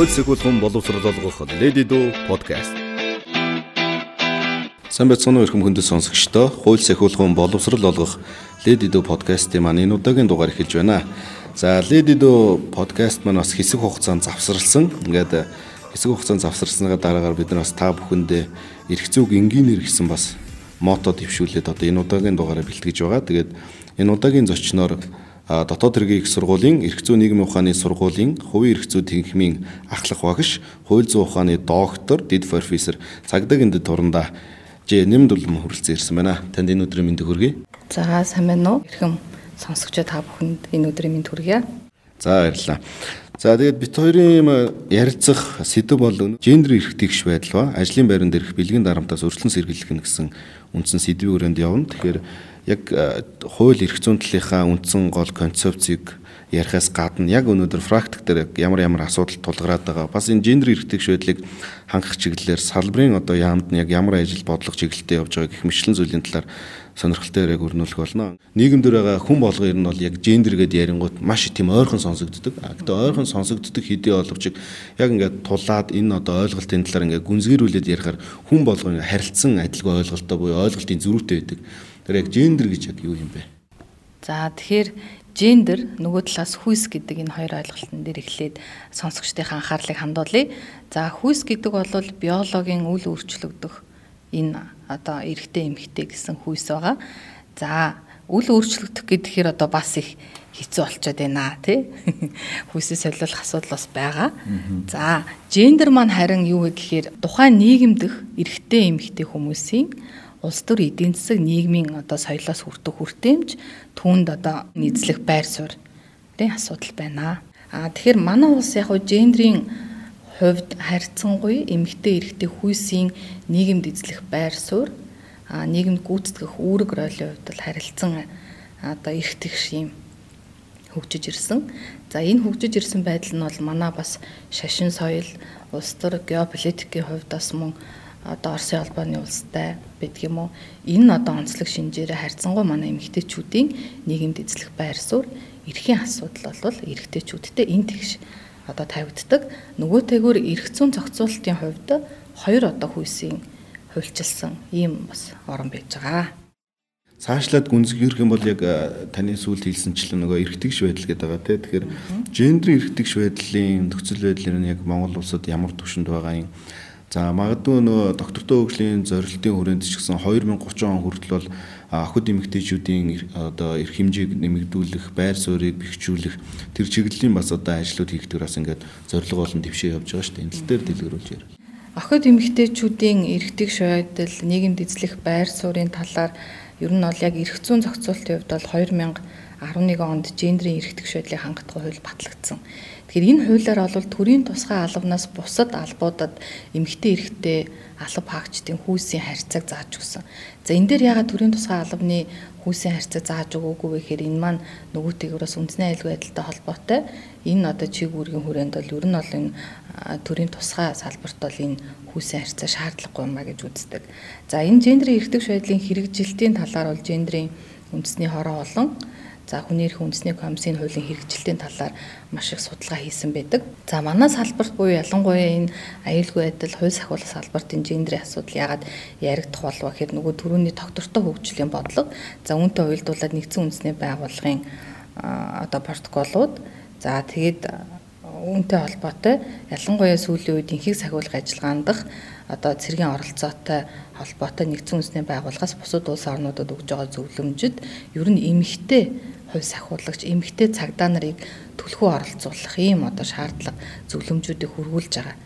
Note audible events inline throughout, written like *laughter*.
хууль сэгүүлхэн боловсрол олгох Lady Do podcast. Сайн байцгаана уу эрхэм хүндэт сонсогчдоо. Хууль сэгүүлхэн боловсрол олгох Lady Do podcast-ийн маань энэ удаагийн дугаар эхэлж байна. За Lady Do podcast маань бас хэсэг хугацаанд завсарлсан. Ингээд хэсэг хугацаанд завсарсныгаа дараагаар бид нар бас та бүхэндээ эрх зүйг энгийнээр гэсэн бас мото дэвшүүлээд одоо энэ удаагийн дугаараа бэлтгэж байгаа. Тэгээд энэ удаагийн зочноор дотоод хэргийн их сургуулийн эрх зүй нийгмийн ухааны сургуулийн хувийн эрх зүй тэнхимийн ахлах багш, хууль зүйн ухааны доктор, дид профессор Цагдаагийн дэд турандаа Ж нэмд улам хүрэлцэн ирсэн байна. Танд энэ өдрийн мэндийг хүргэе. За сайн байна уу? Эрхэм сонсогчдод та бүхэнд энэ өдрийн мэнд хүргье. За баярлалаа. За тэгээд бит хоёрын ярилцах сэдв бол гендер эрх тэгш байдал ба ажлын байран дээрх бэлгийн дарамтаас өрчлөн сэргийлэх гэсэн үндсэн сэдвийн өрөөнд явна. Тэгэхээр яг хууль эрх зүйн талынхаа үндсэн гол концепцийг ярихаас гадна яг өнөөдөр практик дээр ямар ямар асуудал тулгараад байгаа. Бас энэ гендер эрхтэг шийдлийг хангах чиглэлээр салбарын одоо яамд нь яг ямар ажил бодлого чиглэлтэй явж байгаа гэх мэтлэн зүйлийн талаар сонирхолтой яриаг өрнүүлэх болно. Нийгэмдэр байгаа хүн болгоо ер нь бол яг гендер гэдээ ярингууд маш тийм ойрхон сонсогддог. Гэтэ ойрхон сонсогддог хэдий боловч яг ингээд тулаад энэ одоо ойлголтын талаар ингээд гүнзгийрүүлээд ярихаар хүн болгоо харилцсан адилгүй ойлголттой буюу ойлголтын зөрүүтэй байдаг. Тэр яг гендер гэж яг юу юм бэ? За тэгэхээр гендер нөгөө талаас хүйс гэдэг энэ хоёр ойлголтын дээр эхлээд сонсогчдын анхаарлыг хандуулъя. За хүйс гэдэг бол биологийн үл өөрчлөгдөх энэ одоо эрэгтэй эмэгтэй гэсэн хүйс байгаа. За үл өөрчлөгдөх гэхээр одоо бас их хэцүү болчиход байна тий. *laughs* Хүйсээ солиулах асуудал бас байгаа. За гендер маань харин юу вэ гэхээр тухайн нийгэмдэх эрэгтэй эмэгтэй хүмүүсийн улс төр эдийн засаг нийгмийн одоо соёлоос хүртэх хүртээмж түүнд одоо нийцлэх байр суурь тийм асуудал байна. А тэгэхээр манай улс яг хөө гендрийн хувьд харьцангуй эмэгтэй эрэгтэй хүйсийн нийгэмд эзлэх байр суурь а нийгэмд гүйцэтгэх үүрэг ролийн хувьд бол харилцан одоо тэгш юм хөгжиж ирсэн. За энэ хөгжиж ирсэн байдал нь бол манай бас шашин соёл, улс төр геополитикийн хувьд бас мөн одоо Оросын холбооны улстай байдаг юм уу? Энэ нь одоо онцлог шинжээрээ харьцангуй манай эмэгтэйчүүдийн нийгэмд эзлэх байр суурь эрхийн асуудал бол эрэгтэйчүүдтэй энэ тэгш одоо тавигддаг. Нөгөөтэйгөр эрх зүйн зохицуулалтын хувьд хоёр одоо хүйсийн хувьчилсан ийм бас орон байж байгаа. Цаашлаад гүнзгийрэх юм бол яг таны сүүлд хэлсэнчлэн нөгөө эргэтгэж байдал гэдэг байгаа тийм. Тэгэхээр гендер эргэтгэж байдлын нөхцөл байдал нь яг Монгол улсад ямар түвшинд байгаа юм За магадгүй нөө доктортой хөгжлийн зорилтын хүрээнд ч гэсэн 2030 он хүртэл бол охид эмэгтэйчүүдийн одоо эрх хэмжээг нэмэгдүүлэх, байр суурийг бэхжүүлэх тэр чиглэлийн бас одоо ажлууд хийгдэх бас ингээд зорилго болон твшээ явж байгаа шүү дээ. Энэ тал дээр дэлгэрүүлж ярив. Охид эмэгтэйчүүдийн эрхтэг шойдол, нийгэмд эзлэх байр суурийн талаар ер нь бол яг эрх зүйн зохицуулалтын хувьд бол 2011 онд гендрийн эрхтэг шойдлыг хангалттай хууль батлагдсан. Тэгэхээр энэ хуулиар бол төрийн тусгай албанаас бусад албуудад эмэгтэй эрэгтэй алба хаагчдын хүйсийн харьцааг зааж өгсөн. За энэ дээр ягаад төрийн тусгай албаны хүйсийн харьцааг зааж өгөөгүй вэ гэхээр энэ маань нөгөөтэйгөөс үндэсний аюулгүй байдалтай холбоотой. Энэ одоо чиг үүргийн хүрээнд бол ер нь бол энэ төрийн тусгай салбарт бол энэ хүйсийн харьцаа шаардлагагүй юм а гэж үздэг. За энэ гендрийн эрхтэг шийдлийн хэрэгжилтийн талаар бол гендрийн үндэсний хороо болон За хүний эрх үндэсний комиссийн хуулийн хэрэгжилтийн талаар маш их судалгаа хийсэн байдаг. За манай салбарт буюу ялангуяа энэ аюулгүй байдал, хууль сахиулах салбарт энэ гендрийн асуудал яагаад яригдах болов гэхээр нөгөө төрөний доктортой хөгжлийн бодлого за үүнтэй уялдуулаад нэгдсэн үндэсний байгууллагын одоо протоколууд за тэгээд үүнтэй холбоотой ялангуяа сүүлийн үед инхийг сахиулах ажиллагаанд дах одоо цэргийн оролцоотой холбоотой нэгдсэн үндэсний байгууллагаас бусад улс орнуудад өгж байгаа зөвлөмжөд ер нь эмэгтэй хувь сахиулагч эмэгтэй цагдаа нарыг төлхөө оролцуулах ийм одоо шаардлага зөвлөмжүүдийг хөрвүүлж байгаа.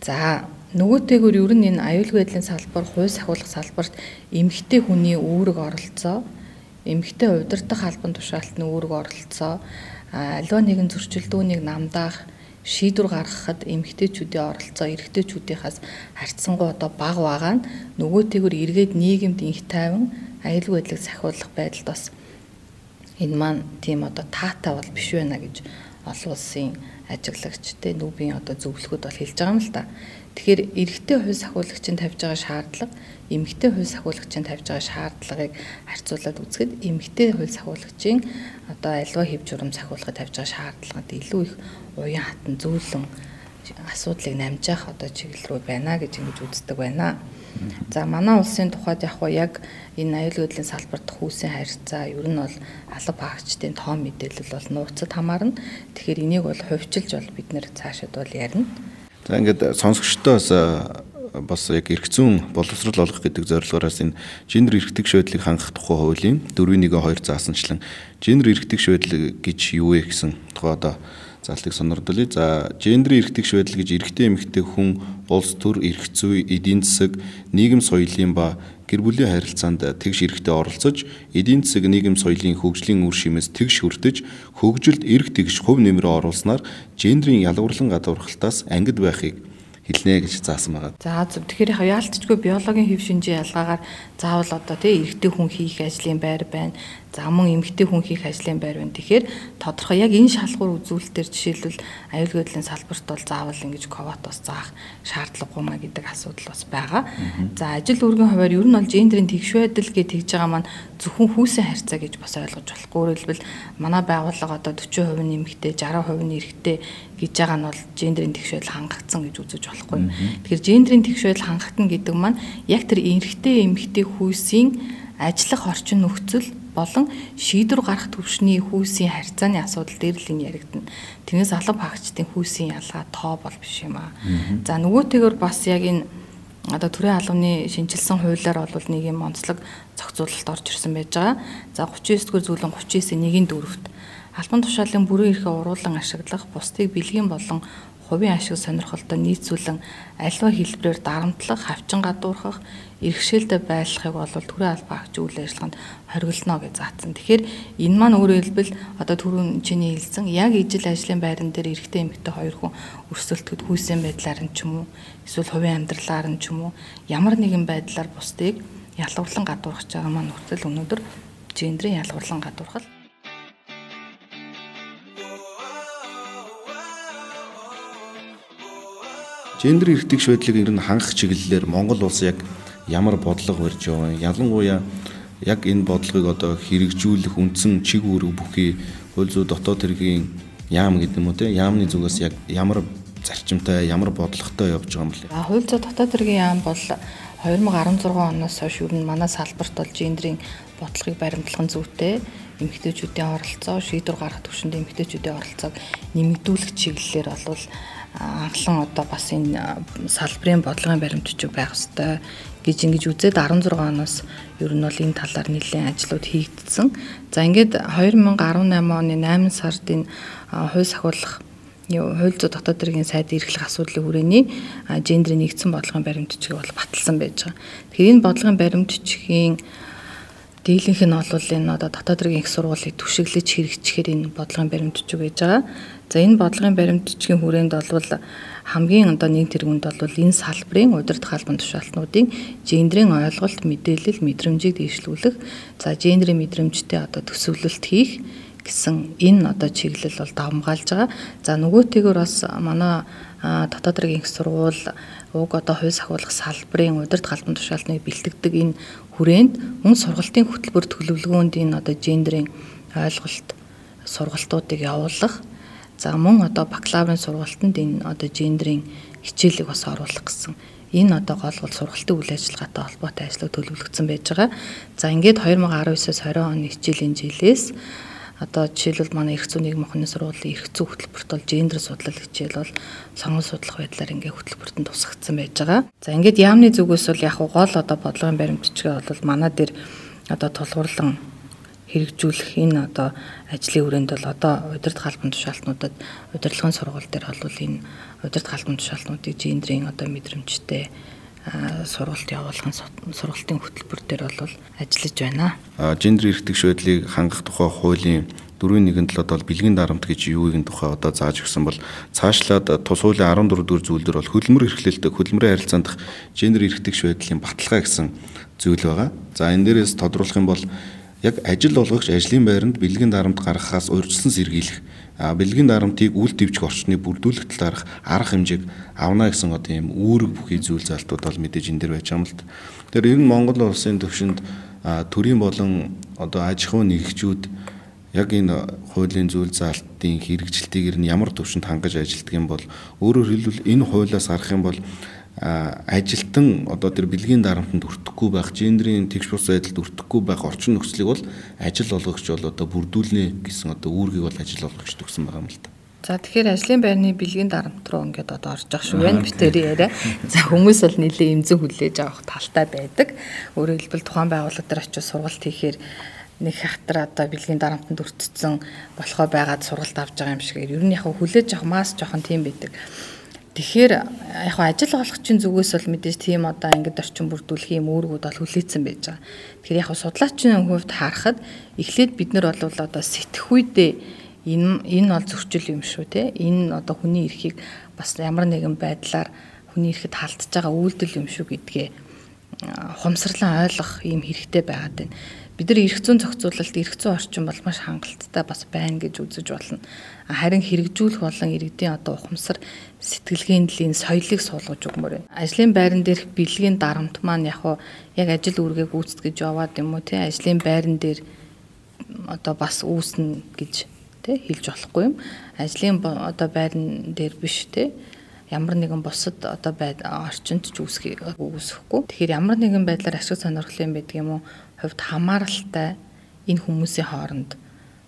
За нөгөөтэйгөр ер нь энэ аюулгүй байдлын салбар, хувь сахиулах салбарт эмэгтэй хүний үүрэг оролцоо, эмэгтэй удирдах албан тушаалтны үүрэг оролцоо, аливаа нэгэн зөрчилдөөнийг намдаах шийдвэр гаргахад эмэгтэйчүүдийн оролцоо эрэгтэйчүүдийнхээс харьцангуй одоо бага байгаа нь нөгөөтэйгөр эргээд нийгэмд инх тайван аюулгүй байдлыг сахиулах байдалд бас энэ маань тийм одоо таатай бол биш байна гэж олон улсын ажиглагч те нүүбийн одоо зөвлөхөд бол хэлж байгаа юм л та. Тэгэхээр эрэгтэй хувь сахиулагчийн тавьж байгаа шаардлага, эмэгтэй хувь сахиулагчийн тавьж байгаа шаардлагыг харьцуулаад үзэхэд эмэгтэй хувь сахиулагчийн одоо альва хэв журам сахиулахад тавьж байгаа шаардлагад илүү их уян хатан зөөлөн асуудлыг намжаах одоо чиглэл рүү байна гэж ингэж үздэг байна. За манай улсын тухайд яг яг энэ аюул хөдлөлийн салбарт хүүсийн харьцаа ер нь бол алба хаагчдын тоон мэдээлэл бол нууцад хамаарна. Тэгэхээр энийг бол хувьчилж бол бид нэр цаашид бол ярина. За ингээд сонсогчдоо бас яг эрх зүйн боловсрол олгох гэдэг зорилгооноос энэ гендер эрхтэг шийдлийг хангах тухай хуулийн 4.1.2 заасанчлан гендер эрхтэг шийдэл гэж юу вэ гэсэн тухай одоо залтыг сонирдолъё. За, гендрийн эрх тэгш байдал гэж эрэгтэй эмэгтэй хүн улс төр эрх зүй, эдийн засаг, нийгэм соёлын ба гэр бүлийн харилцаанд тэгш эрхтэй оролцож, эдийн засаг, нийгэм соёлын хөгжлийн үр шимээс тэгш хүртэж, хөгжилд эрх тэгш хувь нэмрээ оруулснаар гендрийн ялгуурлан гадуурхалтаас ангид байхыг хэлнэ гэж заасан байгаа. За зөв. Тэгэхээр яалтчгүй биологийн хэв шинжийн ялгаагаар заавал одоо тий эрэгтэй хүн хийх ажлын байр байна За мөн эмгтэй хүн хийх ажлын байр байна. Тэгэхээр тодорхой яг энэ шалгуур үзүүлэлтээр жишээлбэл аюул гүйдлийн салбарт бол заавал ингэж ковотос заах шаардлагагүй маа гэдэг асуудал бас байгаа. За ажил үүргийн хувьар ер нь бол гендрийн тэгш байдал гэж тэгж байгаа маань зөвхөн хүүсийн харьцаа гэж бас ойлгож болохгүй. Хэлбэл манай байгууллага одоо 40% нь эмгтэй, 60% нь эрэгтэй гэж байгаа нь бол гендрийн тэгш байдал хангагдсан гэж үзэж болохгүй. Тэгэхээр гендрийн тэгш байдал хангагдана гэдэг маань яг тэр эрэгтэй эмгтэй хүүсийн ажиллах орчин нөхцөл болон шийдвэр гарах төвшний хүүсийн харьцааны асуудал дээр л энэ яригдана. Тэгээс алба хаагчдын хүүсийн ялгаа тоо бол биш юм аа. За нөгөөтэйгөр бас яг энэ одоо төрийн албаны шинжилсэн хуулиар бол нэг юм онцлог зохицуулалт орж ирсэн байж байгаа. За 39-р зүйлэн 39-ийн 1-т албан тушаалын бүрэн эрхээ уруулан ашиглах, бусдыг бэлгийн болон хувийн ашиг сонирхолтой нийцүүлэн альва хэлбэрээр дарамтлах, хавчин гадуурхах, иргэшээлтэй байлгахыг бол төрийн албаа агч үйл ажиллагаанд хориглоно гэж заасан. Тэгэхээр энэ маань өөрөөр хэлбэл одоо түрүүн чиний хэлсэн яг ижил ажлын байран дээр эрэгтэй эмэгтэй хоёр хүн өрсөлдөхөд хүйсийн байдлаар нь ч юм уу эсвэл хувийн амьдралаар нь ч юм уу ямар нэгэн байдлаар бусдыг ялгуурлан гадуурхаж байгаа маань нөхцөл өнөөдөр гендрийн ялгуурлан гадуурхал Гендер эрхтгч байдлыг ер нь хангах чиглэлээр Монгол улс яг ямар бодлого барьж байгаа юм. Ялангуяа яг энэ бодлогыг одоо хэрэгжүүлэх үндсэн чиг үүрэг бүхий хууль зүйн дотоод хэргийн яам гэдэг юм уу те яамны зүгээс яг ямар зарчимтай ямар бодлоготой явж байгаа юм бэ? А хууль зүйн дотоод хэргийн яам бол 2016 оноос хойш ер нь манай салбарт бол гендрийн бодлогыг баримтлах зүйтэй эмэгтэйчүүдийн оролцоо шийдвэр гаргах төвшөнд эмэгтэйчүүдийн оролцоог нэмэгдүүлэх чиглэлээр бол анхлан одоо бас энэ салбарын бодлогын баримтчиг байх ёстой гэж ингэж үзээд 16 оноос ер нь бол энэ талаар нэлээд ажлууд хийгдсэн. За ингээд 2018 оны 8 сард энэ хууль сахиулах хууль зүйн дотоод хэргийн сайд эрхлэх асуудлын хүрээний гендрийн нэгдсэн бодлогын баримтчиг бол баталсан байж байгаа. Тэгэхээр энэ бодлогын баримтчигийн дийлэнх нь бол энэ одоо дотоод хэргийн их сургуулийг түшиглэж хэрэгжихээр энэ бодлогын баримтчиг байж байгаа. За энэ бодлогын баримтчгийн хүрээнд бол хамгийн одоо нэг тэргүнд бол энэ салбарын удирдах албан тушаалтнуудын гендрийн ойлголт, мэдээлэл, мэдрэмжийг дэвшлүүлэх, за гендрийн мэдрэмжтэй одоо төсөвлөлт хийх гэсэн энэ одоо чиглэл бол давмгаалж байгаа. За нөгөөтэйгөр бас манай дотоод хэргийн сургууль уг одоо хувь сахиулах салбарын удирдах албан тушаалтныг бэлтгэдэг энэ хүрээнд мөн сургалтын хөтөлбөр төлөвлөгөөнд энэ одоо гендрийн ойлголт сургалтуудыг явуулах За мөн одоо бакалаврын сургалтанд энэ одоо гендрийн хичээлийг бас оруулах гэсэн энэ одоо гол бол сургалтын үйл ажиллагаатай холбоотой ажлыг төлөвлөгдсөн байж байгаа. За ингээд 2019-с 20 оны хичээлийн жилээс одоо жишээлбэл манай эрх зүйн нийгмийн ухааны сургуулийн эрх зүй хөтөлбөрт бол гендер судлал хичээл бол сонгон судлах байдлаар ингээ хөтөлбөртөнд тусгагдсан байж байгаа. За ингээд яамны зүгээс бол яг гол одоо бодлогын баримтчгээ бол манай дээр одоо тулгуурлан хэрэгжүүлэх энэ одоо ажлын хүрээнд бол одоо удирдах албан тушаалтнуудад удирдлагын сургууль дээр бол энэ удирдах албан тушаалтнуудыг гендрийн одоо мэдрэмжтэй сургалт явуулахын сургалтын хөтөлбөр дээр бол ажиллаж байна. Гендер эрхтэг шийдлийг хангах тухай хуулийн дөрвийн нэгэнд л одоо бэлгийн дарамт гэж юу нэгэн тухай одоо зааж өгсөн бол цаашлаад тус хуулийн 14 дугаар зүйлдер бол хөдөлмөр эрхлэлт хөдөлмөрийн харилцаанд гендер эрхтэг шийдлийн баталгаа гэсэн зүйл байгаа. За энэ дээрээс тодруулах юм бол яг ажил олгогч ажлын байранд бэлгийн дарамт гаргахаас урьдчилан сэргийлэх бэлгийн дарамтыг үл дэвжих орчныг бүрдүүлэх талаарх арга хэмжээг авна гэсэн одоо ийм үүрэг бүхий зүйл залтууд бол мэдээж энэ дэр байж байгаа юм л та. Тэгэхээр ер нь Монгол улсын төвшөнд төрийн болон одоо аж ахуйн нэгжүүд яг энэ хуулийн зүйл заалтын хэрэгжилтийг нь ямар төвшөнд хангаж ажилтдаг юм бол өөрөөр хэлбэл энэ хуулиас гарах юм бол ажилтан одоо тэр бэлгийн дарамтанд өртөхгүй байх, гендрийн тэгш бус байдалд өртөхгүй байх орчин нөхцөлийг бол ажил олгогч бол одоо бүрдүүлнэ гэсэн одоо үүргийг бол ажил олгогч төгсөн байгаа юм л та. За тэгэхээр ажлын байрны бэлгийн дарамт руу ингээд одоо орж явах шүү байна битэрийн яриа. За хүмүүс бол нэлээд эмзэг хүлээж авах талтай байдаг. Өөрөөр хэлбэл тухайн байгууллага дээр очиж сургалт хийхээр нэг хатар одоо бэлгийн дарамтанд өртцсөн болохоо байгаад сургалт авч байгаа юм шиг. Ер нь яг хүлээж авах мас жоохон тийм байдаг. Тэгэхээр яг ажил олгогчийн зүгээс бол мэдээж тийм одоо ингээд орчин бүрдүүлэх юм үүргүүд бол хүлээсэн байж байгаа. Тэгэхээр яг судлаачийн хувьд харахад эхлээд бид нар бол одоо сэтгхүйдээ энэ энэ бол зөрчил юм шүү те. Энэ одоо хүний эрхийг бас ямар нэгэн байдлаар хүний эрхэд халдж байгаа үйлдэл юм шүү гэдгээ хумсралан ойлгох юм хэрэгтэй байгаад байна бид нар эрх зүйн зохицуулалт эрх зүйн орчин бол маш хангалттай бас байна гэж үзэж болно. Харин хэрэгжүүлэх болон иргэдийн одоо ухамсар сэтгэлгээний дэлийн соёлыг суулгаж өгмөр байна. Ажлын байран дээрх бэлгийн дарамт маань яг уу яг ажил үүргээ гүйцэтгэж яваад юм уу тий ажлын байран дээр одоо бас үүснэ гэж тий хэлж болохгүй юм. Ажлын одоо байран дээр биш тий ямар нэгэн бусад одоо орчинд ч үүсэхгүй. Тэгэхээр ямар нэгэн байдлаар ашиг сонирхлын байдаг юм уу? Хувьд хамааралтай энэ хүмүүсийн хооронд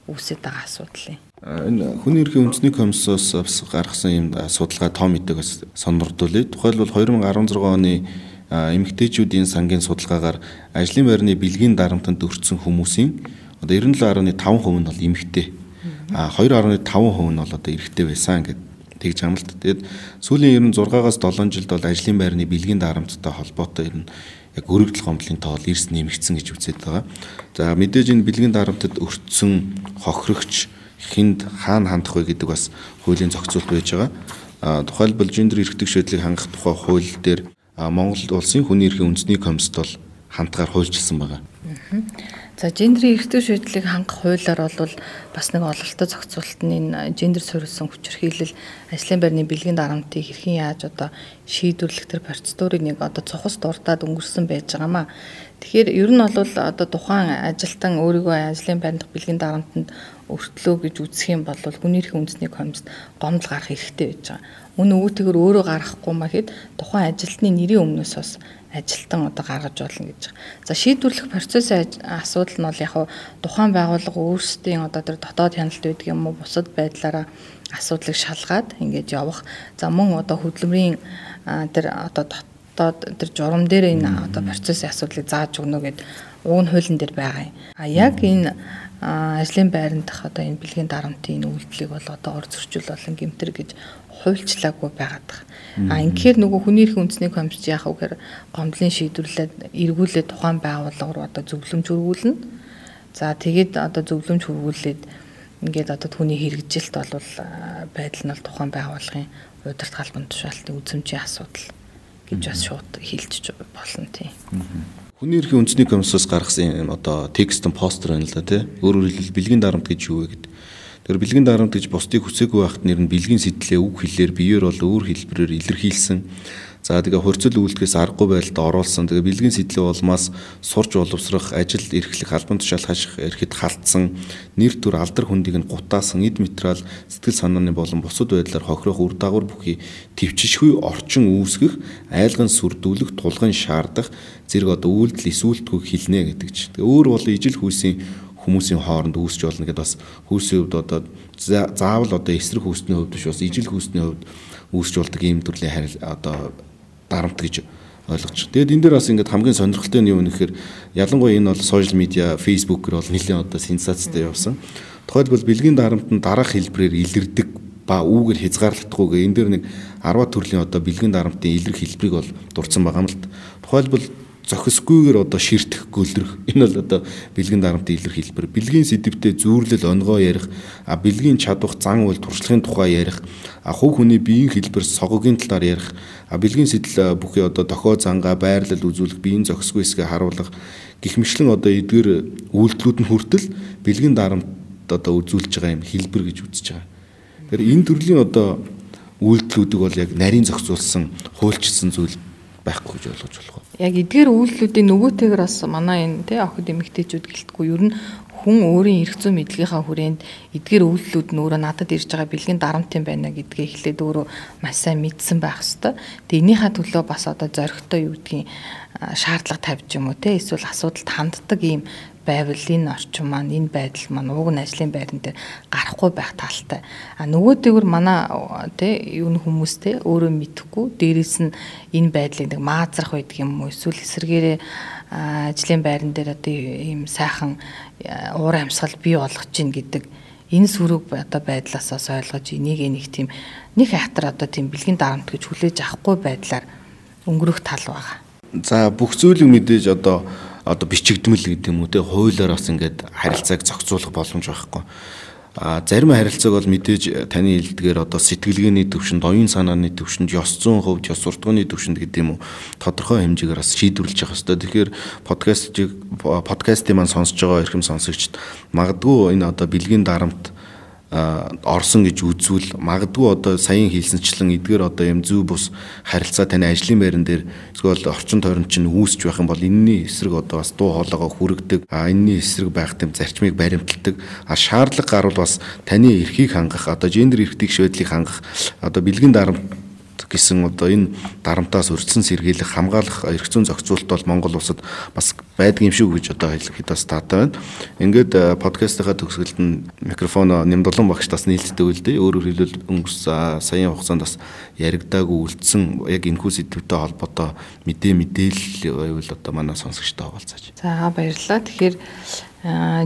үүсэж байгаа асуудал юм. Энэ хүний эрхийн үндэсний комиссоос гаргасан юм судалгаа том мэдээг бас сонирдуулъя. Тухайлбал 2016 оны эмэгтэйчүүдийн сангийн судалгаагаар ажлын байрны бэлгийн дарамтанд өртсөн хүмүүсийн одоо 97.5% нь бол эмэгтэй. А 2.5% нь бол одоо эрэгтэй байсан гэдэг тэгж амлалт. Тэгээд сүүлийн 96-аас 7 жилд бол ажлын байрны бэлгийн дарамттай холбоотой ер нь яг өргөдөл гомдлын тоо бол эрс нэмэгдсэн гэж үзээд байгаа. За мэдээж энэ бэлгийн дарамтад өртсөн хохирогч хинд хаана хандах вэ гэдэг бас хуулийн зохицуулт байж байгаа. А тухайлбал гендер эрхтэг шийдлийг хангах тухай хууль дээр Монгол улсын хүний эрхийн үндэсний комиссд бол хандгаар хуульчилсан байгаа. За гендрийн эрхтэн шийдлийг хангах хуулиар бол бас нэг ололттой зохицуулт нь энэ гендер суурилсан хүчирхийлэл ажлын байрны бэлгийн дарамтыг хэрхэн яаж одоо шийдвэрлэх төр процедурыг нэг одоо цухас дурдаад өнгөрсөн байж байгаамаа. Тэгэхээр ер нь бол одоо тухайн ажилтан өөрийгөө ажлын байрны бэлгийн дарамтанд өртлөө гэж үзэх юм бол хүний эрхийн үндэсний комиссд гомдол гарах хэрэгтэй байж байгаа. Үн өвөтэйгөр өөрөө гарахгүй махэд тухайн ажилтны нэрийн өмнөөс бас ажилтан одоо гаргаж болно гэж. За шийдвэрлэх процессын асуудал нь бол яг тухайн байгууллага өөрсдийн одоо тэр дотоод хяналт байдаг юм уу бусад байдлаараа асуудлыг шалгаад ингэж явах. За мөн одоо хөдөлмөрийн тэр одоо дотоод тэр журам дээр энэ одоо процессын асуудлыг зааж өгнө гэд уг нь хуулийн дээр байгаа юм. А яг энэ ажлын байранд дах одоо энэ бэлгийн дарамтын үйлдэлийг бол одоо ор зөрчил болон гэмтэр гэж хуульчлаагүй байгаад байгаа. А ингэхээр нөгөө хүний эрхийн үндэсний комисс яах вэ гэхээр гомдлын шийдвэрлээд эргүүлээд тухайн байгууллага руу одоо зөвлөмж хөрвүүлнэ. За тэгээд одоо зөвлөмж хөрвүүлээд ингээд одоо түүний хэрэгжилт бол байдал нь бол тухайн байгууллагын удирдах албан тушаалтын үзэмжийн асуудал гэж бас шууд хэлж болно тийм. Хүний эрхийн үндэсний комиссоос гаргасан одоо текст постэр байна л да тий. Өөрөөр хэлбэл бэлгийн дарамт гэж юу вэ гэдэг Тэр бэлгийн дарамт гэж бусдыг хүсээгүй байхад нэр нь бэлгийн сэтлээ үг хэлээр биеэр бол өөр хэлбэрээр илэрхийлсэн. За тэгээ хурцл үйлдэлээс аргагүй байдалд оруулсан. Тэгээ бэлгийн сэтлээ улмаас сурч боловсрох, ажил эрхлэх, албан тушаал хаших эрхэд халтсан, нэр төр алдар хүндийг нь гутаасан, эд материал, сэтгэл санааны болон бусад байдлаар хохирох үр дагавар бүхий төвчшгүй орчин үүсгэх, айлган сүрдүүлэх, тулгын шаардах зэрэг одоо үйлдэл эсүүлтгүйг хэлнэ гэдэг чинь. Тэгээ өөр бол ижил хүйсийн хүмүүсийн хооронд үүсч болно гэдээ бас хүйсийн хувьд одоо заавал одоо эсрэг хүйсний хувьд биш бас ижил хүйсний хувьд үүсч болдог ийм төрлийн харил одоо дарамт гэж ойлгож. Тэгээд энэ дээр бас ингээд хамгийн сонирхолтой нь юу гэхээр ялангуяа энэ бол сошиал медиа фейсбүүкээр бол нэлээд одоо сенсацтай явсан. Тухайлбал бэлгийн дарамт нь дараах хэлбэрээр илэрдэг ба үүгээр хязгаарлагдахгүйгээ энэ дээр нэг 10 төрлийн одоо бэлгийн дарамтын илэрх хэлбэрийг бол дурдсан байгаа юм л. Тухайлбал зохисгүйгээр одоо ширтэх гөлрөх энэ бол одоо бэлгийн дарамтын илэрх хэлбэр бэлгийн сэдвтэ зүүрлэл онгоо ярих а бэлгийн чадвах зан үйл туршлагын тухай ярих а хувь хүний биеийн хэлбэр согогийн талаар ярих а бэлгийн сэтэл бүхий одоо дохио зангаа байрлал үзүүлэх биеийн зохисгүй хэсгээ харуулах гих мэтлэн одоо эдгээр үйлдэлүүд нь хүртэл бэлгийн дарамт одоо үзүүлж байгаа юм хэлбэр гэж үзэж байгаа. Тэгэхээр энэ төрлийн одоо үйлдэлүүдийг бол яг нарийн зохицуулсан хуульчилсан зүйл байхгүй гэж ойлгож болох яг эдгээр үйлдэлүүдийн нөгөөтэйгэр бас манай энэ тий охид эмэгтэйчүүд гэлтгүй ер нь хүн өөрийн эрх зүйн мэдлэгийнхаа хүрээнд эдгээр үйлдэлүүд нь өөрөө надад ирж байгаа бэлгийн дарамтын байна гэдгээ эхлээд өөрөө маш сайн мэдсэн байх хэвээр. Тэгээ энийхээ төлөө бас одоо зоригтой юу гэдгийг шаардлага тавьж юм уу те эсвэл асуудалд ханддаг ийм байвал энэ орчин маань энэ байдал маань уг нь ажлын байран дээр гарахгүй байх талтай. А нөгөөдөөр манай тэ юу н хүмүүс тэ өөрөө мэдхгүй дээрэс нь энэ байдлыг нэг маазрах байдаг юм уу эсвэл эсэргээрээ ажлын байран дээр одоо ийм сайхан уур амьсгал бий болгож чинь гэдэг энэ сүрэг одоо байдлаасаас ойлгож энийг нэг тийм нэг хайтар одоо тийм бэлгийн дарамт гэж хүлээж авахгүй байдлаар өнгөрөх тал байгаа. За бүх зүйлийг мэдээж одоо одоо бичигдмэл гэдэг юм уу те хуулиар бас ингээд харилцааг зохицуулах боломж байхгүй. А зарим харилцааг бол мэдээж таны хэлдгээр одоо сэтгэлгээний төвшөнд, оюун санааны төвшөнд, ёс зүйн хувьд, ёс суртахууны төвшөнд гэдэг юм уу тодорхой хэмжээгээр бас шийдвэрлэж явах хэрэгтэй. Тэгэхээр подкастыг подкастыг маань сонсож байгаа эрхэм сонсогчд магадгүй энэ одоо бэлгийн дарамт орсон гэж үзвэл магадгүй одоо саяхан хэлсэнчлэн эдгээр одоо юм зүй бус харилцаа таны ажлын байран дээр эсвэл орчин тойронд чинь үүсч байх юм бол энэний эсрэг одоо бас дуу хоолойгоо хүргэдэг. А энэний эсрэг байх гэм зарчмыг баримталдаг а шаардлага гарвал бас таны эрхийг хангах одоо гендер эрх тэгш байдлыг хангах одоо бэлгийн дарамт гэсэн одоо энэ дарамтаас өрцөн сэргийлэх хамгаалах эрх зүйн зохицуулалт бол Монгол улсад бас байдаг юм шүү гэж одоо хэлэхэд бас таатай байна. Ингээд э, подкастынхаа төгсгөлд нь микрофоно нэмдолон багш тас нийлддэг үлдээ. Өөрөөр хэлбэл өнгөрсөн саяын хугацаанд бас яригдаагүй үлдсэн яг энэхүү сэдвүүтэй холбоотой мэдээ мэдээлэл байвал одоо манай сонсогчтой хаваалцаач. За баярлалаа. Тэгэхээр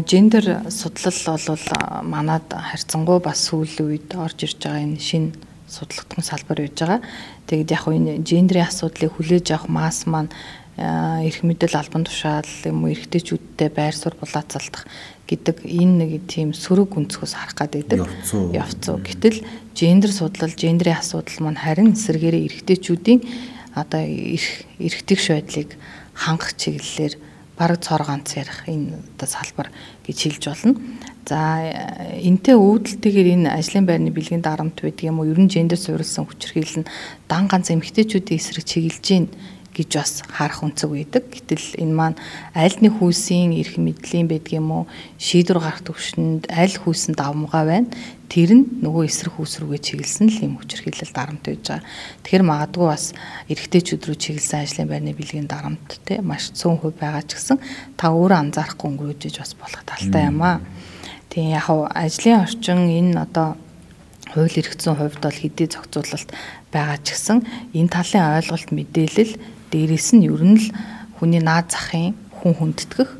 гендер э, судлал бол э, манад харьцангуй бас сүүлийн үед орж ирж байгаа энэ шинэ судлагдсан салбар байж байгаа. Тэгэд яг энэ гендрийн асуудлыг хүлээж авах масс маань эрх мэдэл албан тушаал юм уу эрэгтэйчүүдтэй байр суурь булаацалдах гэдэг энэ нэг тийм сөрөг өнцгөөс харах гад байдаг. Явцуу. Гэтэл гендер судлал, гендрийн асуудал маань харин эсэргээрээ эрэгтэйчүүдийн одоо эрх эрэгтэйгш байдлыг хангах чиглэлээр бараг цор ганц ярих энэ одоо салбар гэж хэлж болно. За энтэй өвдөлтэйгээр энэ ажлын байрны бэлгийн дарамт байдаг юм уу? Ер нь гендер суурилсан хүчирхийлэл нь дан ганц эмэгтэйчүүдийн эсрэг чиглэж гин гэж бас харах үнцэг байдаг. Гэтэл энэ маань аль нэг хүүсийн эрх мэдлийн байдаг юм уу? Шийдвэр гарах төвшөнд аль хүүсэн давмгаа байна. Тэр нь нөгөө эсрэг хүүс рүүгээ чиглэсэн л юм хүчирхийлэл дарамт байж байгаа. Тэгэхээр магадгүй бас эрэгтэйчүүд рүү чиглэсэн ажлын байрны бэлгийн дарамт те маш цөөн хувь байгаа ч гэсэн та өөрөө анзаарахгүй өнгөрөөж бас болох талтай юм аа. Тийм яг ажлын орчин энэ одоо хууль зүйн хувьд бол хэдий зохицуулалт байгаа ч гэсэн энэ талын ойлголт мэдээлэл дээрэс нь ер нь л хүний наад захын хүн хүндэтгэх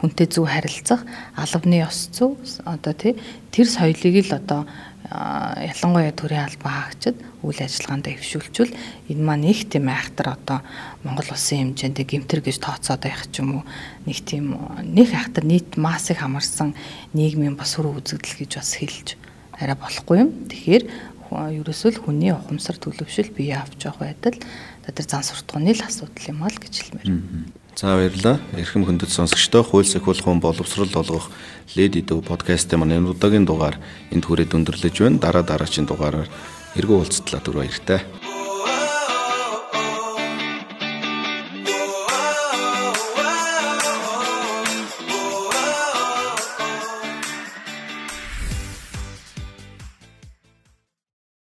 хүнтэй зөв харилцах албаны ёс зүй одоо тий тэр соёлыг л одоо ялангуяа төрийн албан хаагчид үйл ажиллагаанд эвшүүлчихвэл энэ маань их тийм айхтар одоо Монгол улсын хэмжээнд гимтэр гэж тооцоод байх ч юм уу нэг тийм нэг айхтар нийт массыг хамарсан нийгмийн бас үр үзэгдэл гэж бас хэлж арай болохгүй юм. Тэгэхээр ерөөсөө л хүний ухамсар төлөвшөл бие авч явах байдал тэр зан суртахууны л асуудал юм аа л гэж хэлмээр. За баярлалаа. Эрхэм хөндөд сонсогчдоо хууль сахиулахын боловсрол олгох Lady Dove подкастын маань энэ удаагийн дугаар энд хүрээд өндөрлөж байна. Дараа дараагийн дугаараар эргүү уулзтлаа түр баяртай.